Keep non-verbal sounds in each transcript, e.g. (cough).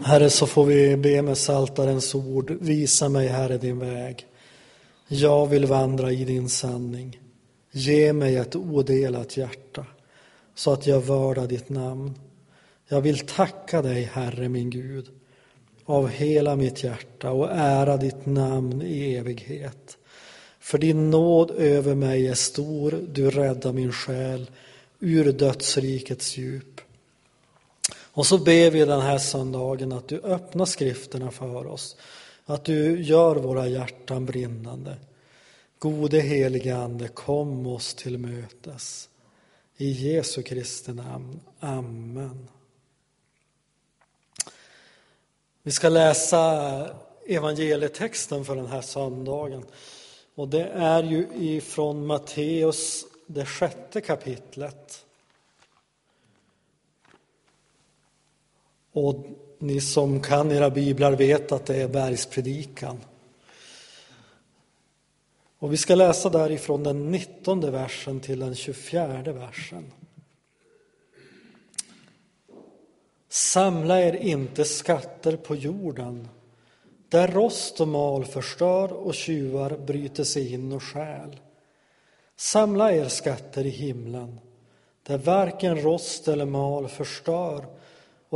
Herre, så får vi be med saltarens ord. Visa mig, Herre, din väg. Jag vill vandra i din sanning. Ge mig ett odelat hjärta så att jag vördar ditt namn. Jag vill tacka dig, Herre min Gud, av hela mitt hjärta och ära ditt namn i evighet. För din nåd över mig är stor, du räddar min själ ur dödsrikets djup. Och så ber vi den här söndagen att du öppnar skrifterna för oss, att du gör våra hjärtan brinnande. Gode helige Ande, kom oss till mötes. I Jesu Kristi namn. Amen. Vi ska läsa evangelietexten för den här söndagen. Och det är ju ifrån Matteus, det sjätte kapitlet. Och ni som kan era biblar vet att det är bergspredikan. Och vi ska läsa därifrån den 19 versen till den 24 versen. Samla er inte skatter på jorden där rost och mal förstör och tjuvar bryter sig in och stjäl. Samla er skatter i himlen där varken rost eller mal förstör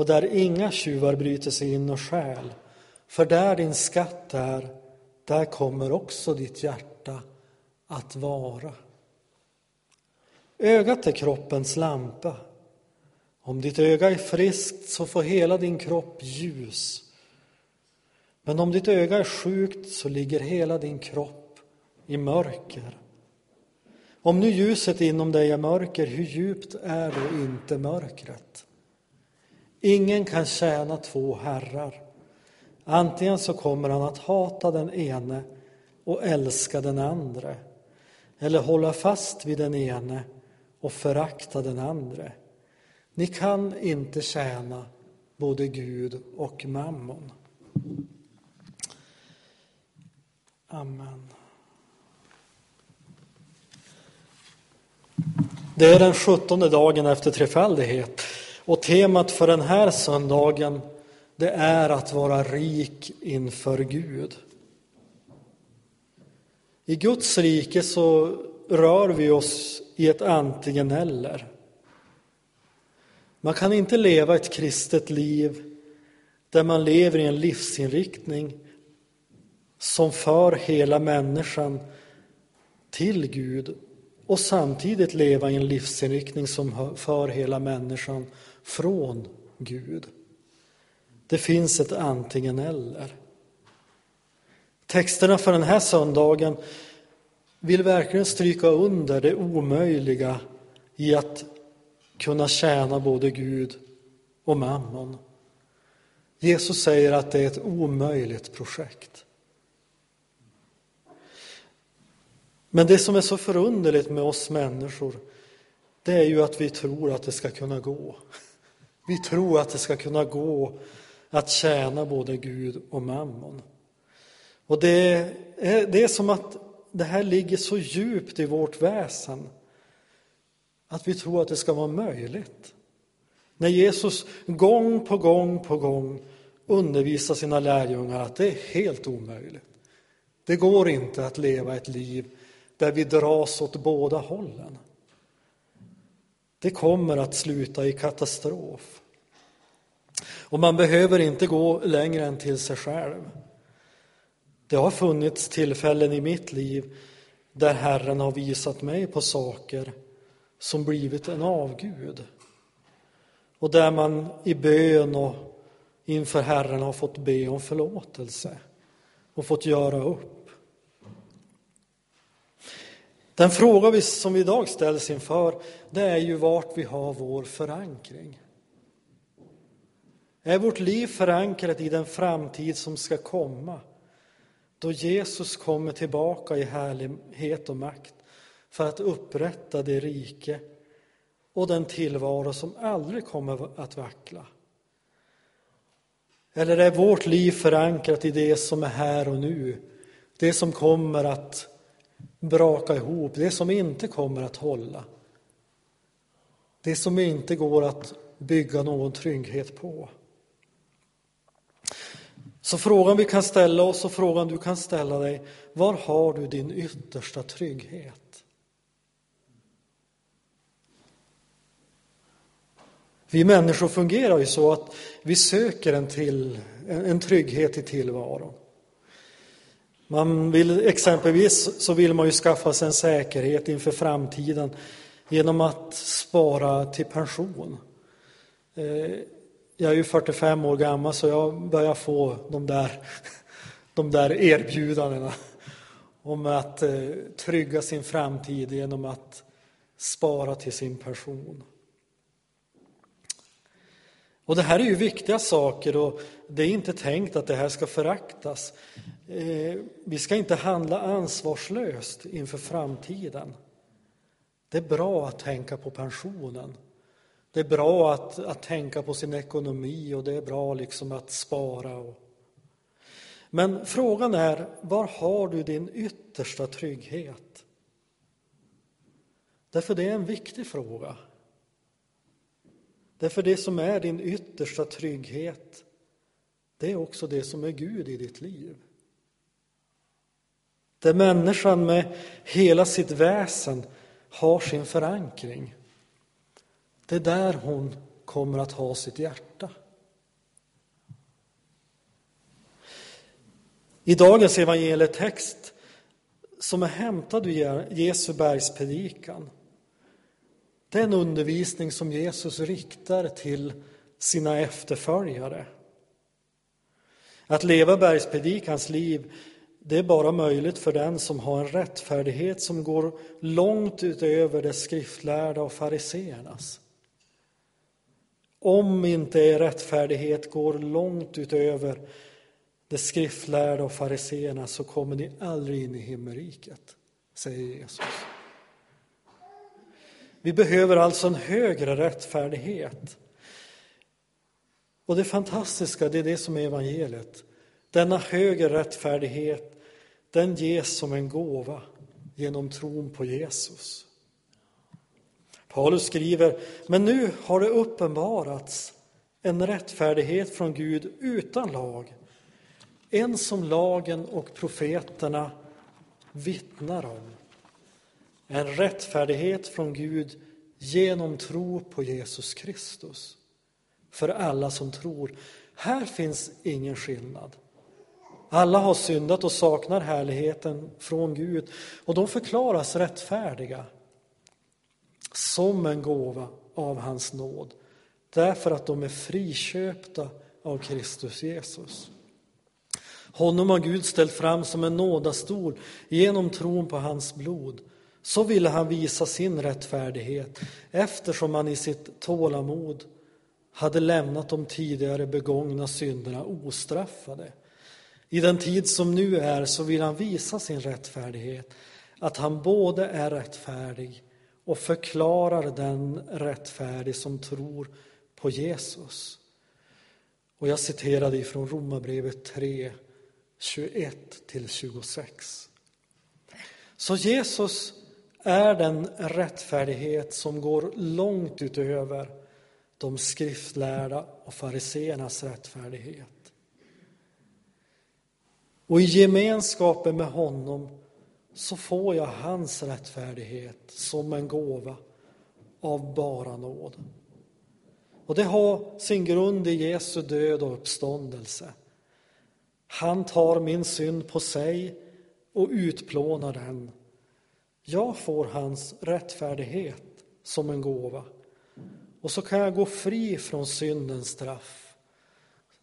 och där inga tjuvar bryter sig in och stjäl. För där din skatt är, där kommer också ditt hjärta att vara. Ögat är kroppens lampa. Om ditt öga är friskt så får hela din kropp ljus. Men om ditt öga är sjukt så ligger hela din kropp i mörker. Om nu ljuset inom dig är mörker, hur djupt är då inte mörkret? Ingen kan tjäna två herrar. Antingen så kommer han att hata den ene och älska den andre eller hålla fast vid den ene och förakta den andre. Ni kan inte tjäna både Gud och mammon. Amen. Det är den sjuttonde dagen efter trefaldighet och temat för den här söndagen det är att vara rik inför Gud. I Guds rike så rör vi oss i ett antingen eller. Man kan inte leva ett kristet liv där man lever i en livsinriktning som för hela människan till Gud och samtidigt leva i en livsinriktning som för hela människan från Gud. Det finns ett antingen eller. Texterna för den här söndagen vill verkligen stryka under det omöjliga i att kunna tjäna både Gud och mammon. Jesus säger att det är ett omöjligt projekt. Men det som är så förunderligt med oss människor, det är ju att vi tror att det ska kunna gå. Vi tror att det ska kunna gå att tjäna både Gud och mammon. Och det är, det är som att det här ligger så djupt i vårt väsen att vi tror att det ska vara möjligt. När Jesus gång på gång på gång undervisar sina lärjungar att det är helt omöjligt. Det går inte att leva ett liv där vi dras åt båda hållen. Det kommer att sluta i katastrof. Och man behöver inte gå längre än till sig själv. Det har funnits tillfällen i mitt liv där Herren har visat mig på saker som blivit en avgud. Och där man i bön och inför Herren har fått be om förlåtelse och fått göra upp. Den fråga vi, som vi idag ställs inför det är ju vart vi har vår förankring. Är vårt liv förankrat i den framtid som ska komma? Då Jesus kommer tillbaka i härlighet och makt för att upprätta det rike och den tillvaro som aldrig kommer att vackla. Eller är vårt liv förankrat i det som är här och nu, det som kommer att braka ihop, det som inte kommer att hålla, det som inte går att bygga någon trygghet på? Så frågan vi kan ställa oss och frågan du kan ställa dig, var har du din yttersta trygghet? Vi människor fungerar ju så att vi söker en, till, en trygghet i tillvaron. Man vill, exempelvis så vill man ju skaffa sig en säkerhet inför framtiden genom att spara till pension. Eh, jag är ju 45 år gammal så jag börjar få de där, (laughs) de där erbjudandena om att eh, trygga sin framtid genom att spara till sin pension. Och det här är ju viktiga saker och det är inte tänkt att det här ska föraktas. Eh, vi ska inte handla ansvarslöst inför framtiden. Det är bra att tänka på pensionen. Det är bra att, att tänka på sin ekonomi och det är bra liksom att spara. Och... Men frågan är, var har du din yttersta trygghet? Därför det är en viktig fråga. Därför det som är din yttersta trygghet, det är också det som är Gud i ditt liv. Där människan med hela sitt väsen har sin förankring. Det är där hon kommer att ha sitt hjärta. I dagens evangelietext som är hämtad ur Jesu bergspredikan den undervisning som Jesus riktar till sina efterföljare. Att leva bergspredikans liv det är bara möjligt för den som har en rättfärdighet som går långt utöver det skriftlärda och fariseernas. Om inte er rättfärdighet går långt utöver det skriftlärda och fariseerna så kommer ni aldrig in i himmelriket, säger Jesus. Vi behöver alltså en högre rättfärdighet. Och det fantastiska, det är det som är evangeliet. Denna högre rättfärdighet, den ges som en gåva genom tron på Jesus. Paulus skriver, men nu har det uppenbarats en rättfärdighet från Gud utan lag, en som lagen och profeterna vittnar om. En rättfärdighet från Gud genom tro på Jesus Kristus. För alla som tror. Här finns ingen skillnad. Alla har syndat och saknar härligheten från Gud och de förklaras rättfärdiga som en gåva av hans nåd därför att de är friköpta av Kristus Jesus. Honom har Gud ställt fram som en nådastol genom tron på hans blod så ville han visa sin rättfärdighet eftersom han i sitt tålamod hade lämnat de tidigare begångna synderna ostraffade. I den tid som nu är så vill han visa sin rättfärdighet, att han både är rättfärdig och förklarar den rättfärdig som tror på Jesus. Och jag citerade ifrån Romarbrevet 3, 21 till 26. Så Jesus är den rättfärdighet som går långt utöver de skriftlärda och fariseernas rättfärdighet. Och i gemenskapen med honom så får jag hans rättfärdighet som en gåva av bara nåd. Och det har sin grund i Jesu död och uppståndelse. Han tar min synd på sig och utplånar den jag får hans rättfärdighet som en gåva. Och så kan jag gå fri från syndens straff,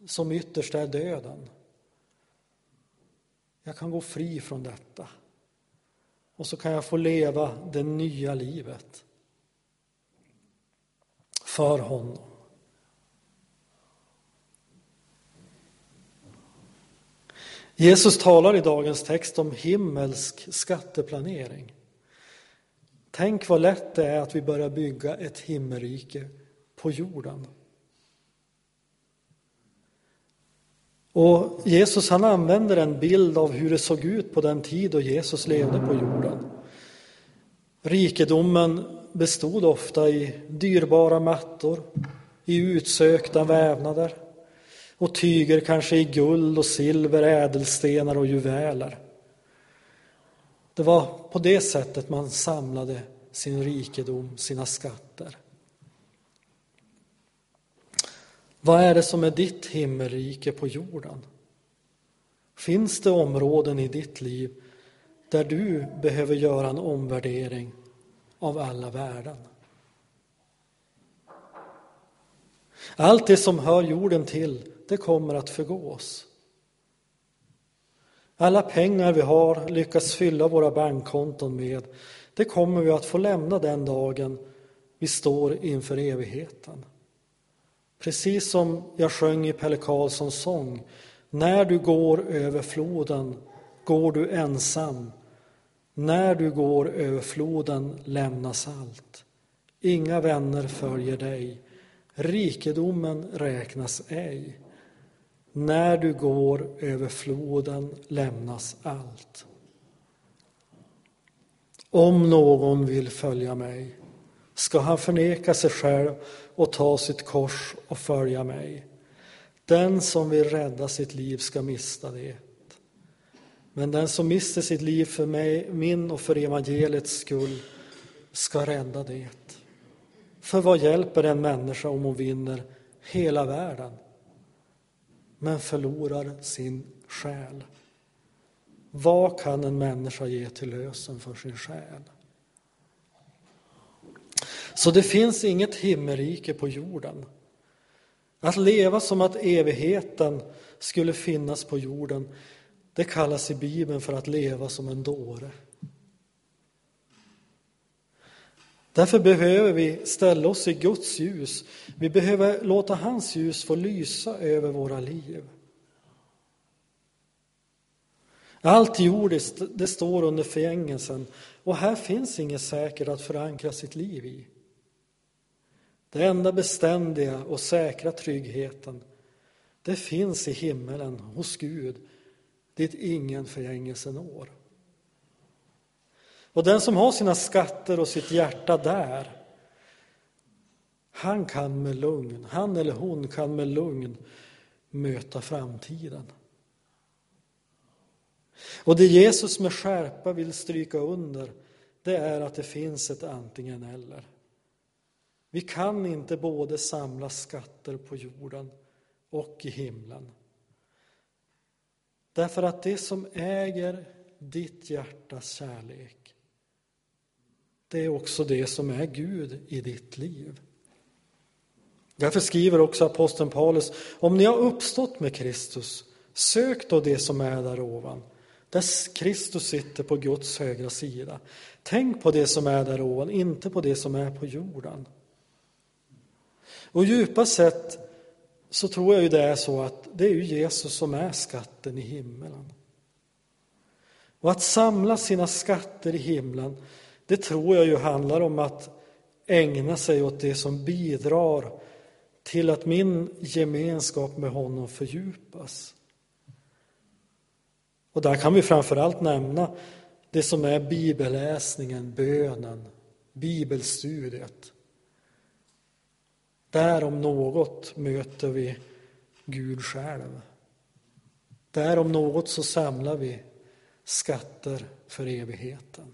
som ytterst är döden. Jag kan gå fri från detta. Och så kan jag få leva det nya livet för honom. Jesus talar i dagens text om himmelsk skatteplanering. Tänk vad lätt det är att vi börjar bygga ett himmelrike på jorden. Och Jesus han använder en bild av hur det såg ut på den tid då Jesus levde på jorden. Rikedomen bestod ofta i dyrbara mattor, i utsökta vävnader. och tyger kanske i guld och silver, ädelstenar och juveler. Det var på det sättet man samlade sin rikedom, sina skatter. Vad är det som är ditt himmelrike på jorden? Finns det områden i ditt liv där du behöver göra en omvärdering av alla värden? Allt det som hör jorden till, det kommer att förgås. Alla pengar vi har lyckats fylla våra bankkonton med, det kommer vi att få lämna den dagen vi står inför evigheten. Precis som jag sjöng i Pelle Karlssons sång. När du går över floden går du ensam. När du går över floden lämnas allt. Inga vänner följer dig. Rikedomen räknas ej. När du går över floden lämnas allt. Om någon vill följa mig ska han förneka sig själv och ta sitt kors och följa mig. Den som vill rädda sitt liv ska mista det. Men den som mister sitt liv för mig, min och för evangeliets skull ska rädda det. För vad hjälper en människa om hon vinner hela världen men förlorar sin själ? Vad kan en människa ge till lösen för sin själ? Så det finns inget himmelrike på jorden. Att leva som att evigheten skulle finnas på jorden, det kallas i Bibeln för att leva som en dåre. Därför behöver vi ställa oss i Guds ljus. Vi behöver låta hans ljus få lysa över våra liv. Allt jordiskt, det står under förgängelsen och här finns inget säkert att förankra sitt liv i. Det enda beständiga och säkra tryggheten, det finns i himmelen hos Gud, dit ingen förgängelse når. Och den som har sina skatter och sitt hjärta där, han kan med lugn, han eller hon kan med lugn möta framtiden. Och det Jesus med skärpa vill stryka under, det är att det finns ett antingen eller. Vi kan inte både samla skatter på jorden och i himlen. Därför att det som äger ditt hjärtas kärlek, det är också det som är Gud i ditt liv. Därför skriver också aposteln Paulus, om ni har uppstått med Kristus, sök då det som är där ovan, där Kristus sitter på Guds högra sida. Tänk på det som är där ovan, inte på det som är på jorden. Och djupast sett så tror jag ju det är så att det är ju Jesus som är skatten i himmelen. Och att samla sina skatter i himlen, det tror jag ju handlar om att ägna sig åt det som bidrar till att min gemenskap med honom fördjupas. Och där kan vi framför allt nämna det som är bibelläsningen, bönen, bibelstudiet. Där om något möter vi Gud själv. Där om något så samlar vi skatter för evigheten.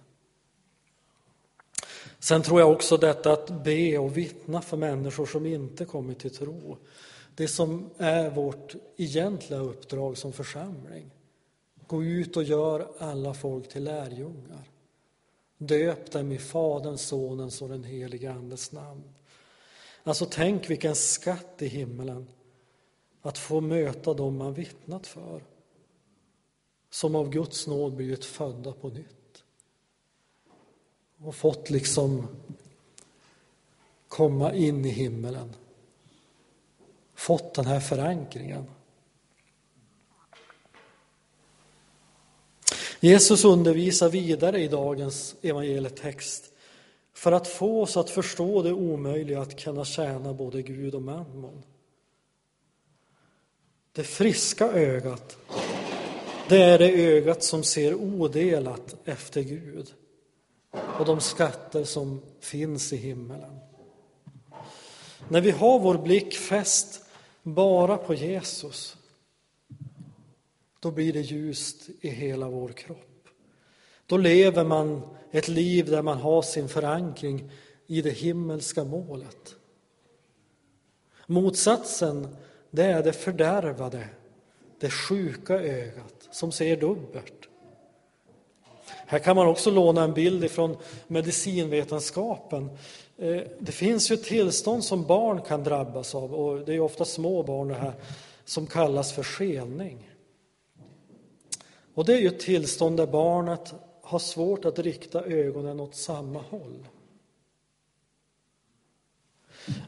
Sen tror jag också detta att be och vittna för människor som inte kommit till tro. Det som är vårt egentliga uppdrag som församling. Gå ut och gör alla folk till lärjungar. Döp dem i Faderns, Sonens och den helige Andes namn. Alltså tänk vilken skatt i himmelen att få möta dem man vittnat för som av Guds nåd blivit födda på nytt och fått liksom komma in i himmelen. Fått den här förankringen. Jesus undervisar vidare i dagens evangelietext för att få oss att förstå det omöjliga att kunna tjäna både Gud och mammon. Det friska ögat, det är det ögat som ser odelat efter Gud och de skatter som finns i himmelen. När vi har vår blick fäst bara på Jesus, då blir det ljust i hela vår kropp. Då lever man ett liv där man har sin förankring i det himmelska målet. Motsatsen, det är det fördärvade, det sjuka ögat som ser dubbelt. Här kan man också låna en bild ifrån medicinvetenskapen. Eh, det finns ju tillstånd som barn kan drabbas av och det är ofta små barn det här som kallas för skelning. Och det är ju ett tillstånd där barnet har svårt att rikta ögonen åt samma håll.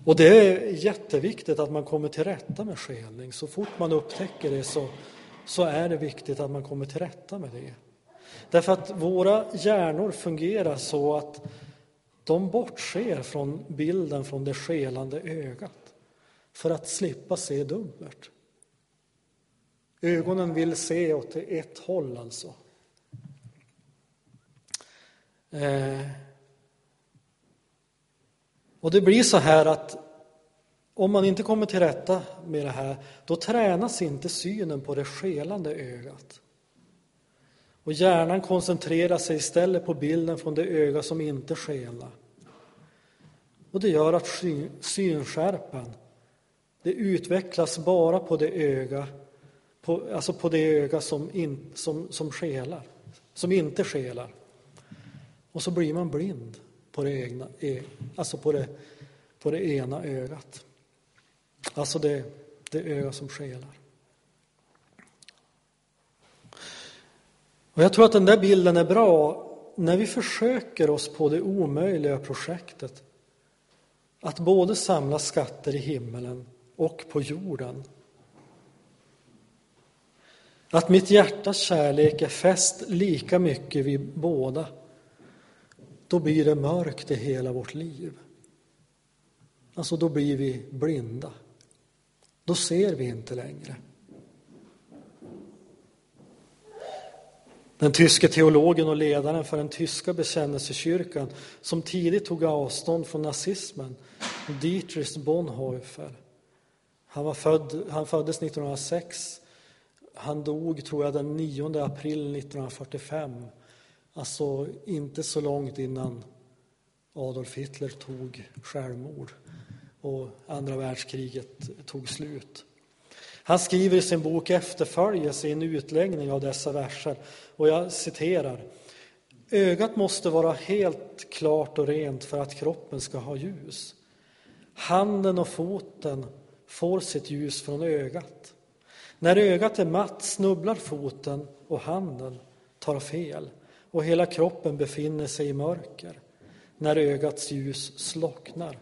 Och det är jätteviktigt att man kommer till rätta med skelning. Så fort man upptäcker det så, så är det viktigt att man kommer till rätta med det. Därför att våra hjärnor fungerar så att de bortser från bilden från det skelande ögat för att slippa se dubbelt. Ögonen vill se åt ett håll alltså. Eh. Och det blir så här att om man inte kommer till rätta med det här, då tränas inte synen på det skelande ögat. Och hjärnan koncentrerar sig istället på bilden från det öga som inte skenar. Och det gör att synskärpan, det utvecklas bara på det öga, på, alltså på det öga som, in, som, som skelar, som inte skelar. Och så blir man blind på det, egna, e, alltså på det, på det ena ögat. Alltså det, det öga som skelar. Och jag tror att den där bilden är bra när vi försöker oss på det omöjliga projektet att både samla skatter i himmelen och på jorden. Att mitt hjärtas kärlek är fäst lika mycket vid båda, då blir det mörkt i hela vårt liv. Alltså, då blir vi blinda. Då ser vi inte längre. Den tyske teologen och ledaren för den tyska bekännelsekyrkan som tidigt tog avstånd från nazismen, Dietrich Bonhoeffer. Han, var född, han föddes 1906. Han dog, tror jag, den 9 april 1945. Alltså inte så långt innan Adolf Hitler tog självmord och andra världskriget tog slut. Han skriver i sin bok Efterföljelse en utläggning av dessa verser och jag citerar. Ögat måste vara helt klart och rent för att kroppen ska ha ljus. Handen och foten får sitt ljus från ögat. När ögat är matt snubblar foten och handen tar fel och hela kroppen befinner sig i mörker när ögats ljus slocknar.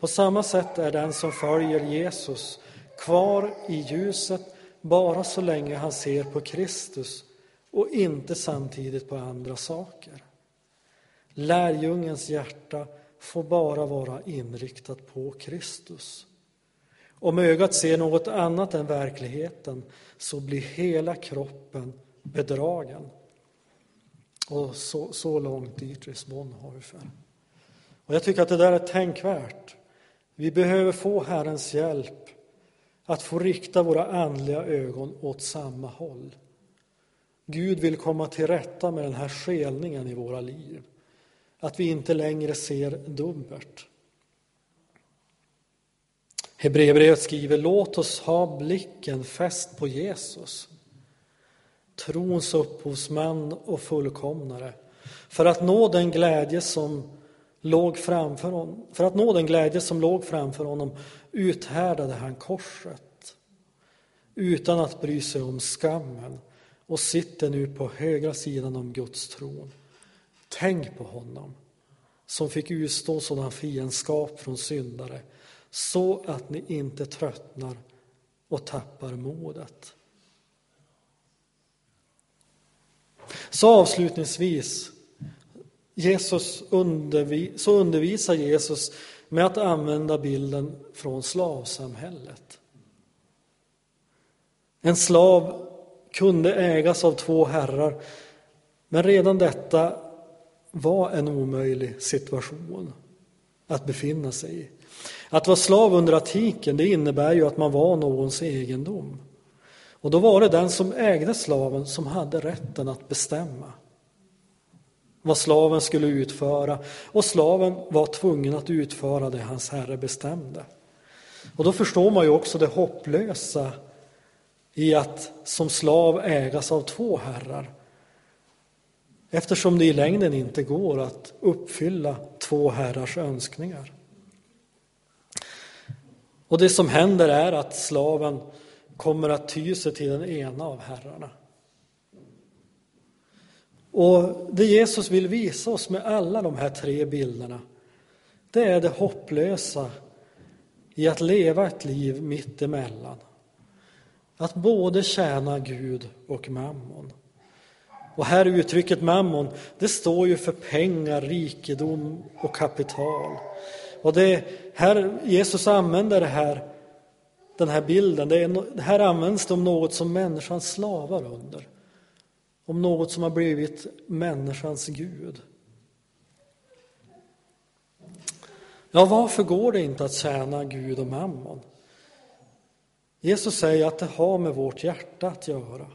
På samma sätt är den som följer Jesus kvar i ljuset bara så länge han ser på Kristus och inte samtidigt på andra saker. Lärjungens hjärta får bara vara inriktat på Kristus. Om ögat ser något annat än verkligheten så blir hela kroppen bedragen. Och så, så långt Dietrich Bonhoeffer. Och jag tycker att det där är tänkvärt. Vi behöver få Herrens hjälp att få rikta våra andliga ögon åt samma håll. Gud vill komma till rätta med den här skelningen i våra liv. Att vi inte längre ser dubbelt. Hebreerbrevet skriver låt oss ha blicken fäst på Jesus, trons upphovsman och fullkomnare, för att nå den glädje som låg framför honom. För att nå den glädje som låg framför honom uthärdade han korset utan att bry sig om skammen och sitter nu på högra sidan om Guds tron. Tänk på honom som fick utstå sådan fiendskap från syndare så att ni inte tröttnar och tappar modet. Så avslutningsvis Jesus undervi så undervisar Jesus med att använda bilden från slavsamhället. En slav kunde ägas av två herrar, men redan detta var en omöjlig situation att befinna sig i. Att vara slav under antiken, det innebär ju att man var någons egendom. Och då var det den som ägde slaven som hade rätten att bestämma vad slaven skulle utföra och slaven var tvungen att utföra det hans herre bestämde. Och då förstår man ju också det hopplösa i att som slav ägas av två herrar. Eftersom det i längden inte går att uppfylla två herrars önskningar. Och det som händer är att slaven kommer att ty sig till den ena av herrarna. Och det Jesus vill visa oss med alla de här tre bilderna, det är det hopplösa i att leva ett liv mitt emellan. Att både tjäna Gud och mammon. Och här uttrycket mammon, det står ju för pengar, rikedom och kapital. Och det här Jesus använder det här, den här bilden, det, är, det här används det om något som människan slavar under. Om något som har blivit människans Gud. Ja, varför går det inte att tjäna Gud och mammon? Jesus säger att det har med vårt hjärta att göra.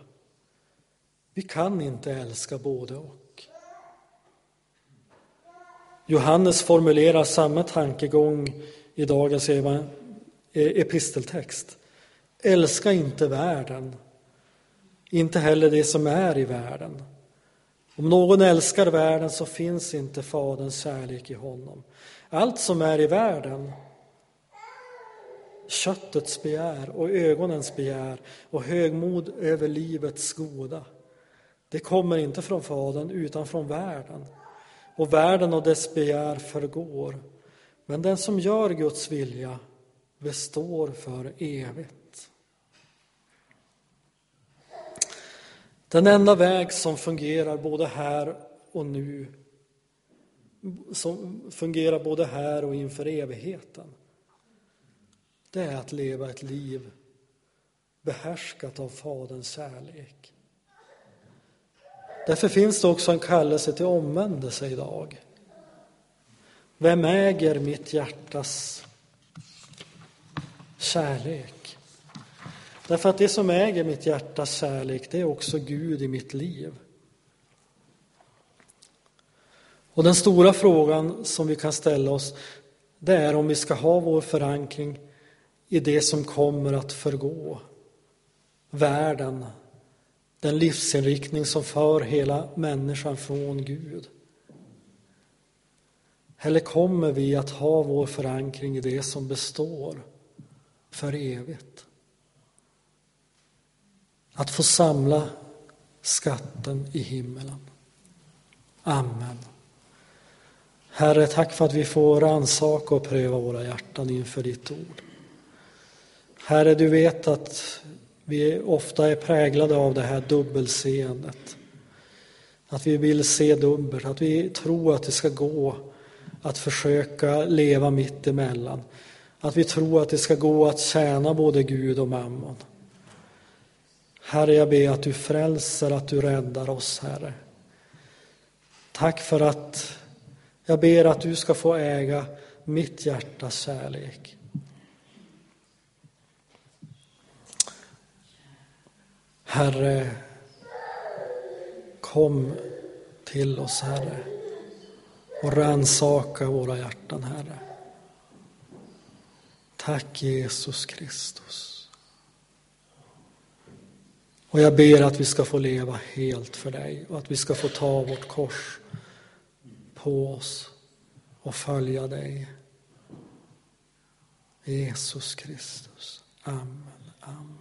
Vi kan inte älska både och. Johannes formulerar samma tankegång i dagens e- episteltext. Älska inte världen, inte heller det som är i världen. Om någon älskar världen så finns inte Faderns kärlek i honom. Allt som är i världen, köttets begär och ögonens begär och högmod över livets goda, det kommer inte från Fadern utan från världen. Och världen och dess begär förgår, men den som gör Guds vilja består för evigt. Den enda väg som fungerar både här och nu, som fungerar både här och inför evigheten, det är att leva ett liv behärskat av Faderns kärlek. Därför finns det också en kallelse till omvändelse idag. Vem äger mitt hjärtas kärlek? Därför att det som äger mitt hjärtas kärlek, det är också Gud i mitt liv. Och den stora frågan som vi kan ställa oss, det är om vi ska ha vår förankring i det som kommer att förgå. Världen, den livsinriktning som för hela människan från Gud. Eller kommer vi att ha vår förankring i det som består för evigt? Att få samla skatten i himmelen. Amen. Herre, tack för att vi får ansaka och pröva våra hjärtan inför ditt ord. Herre, du vet att vi ofta är präglade av det här dubbelseendet. Att vi vill se dubbelt, att vi tror att det ska gå att försöka leva mitt emellan. Att vi tror att det ska gå att tjäna både Gud och mammon. Herre, jag ber att du frälser, att du räddar oss, Herre. Tack för att jag ber att du ska få äga mitt hjärtas kärlek. Herre, kom till oss, Herre, och rannsaka våra hjärtan, Herre. Tack Jesus Kristus. Och jag ber att vi ska få leva helt för dig och att vi ska få ta vårt kors på oss och följa dig. Jesus Kristus. Amen. Amen.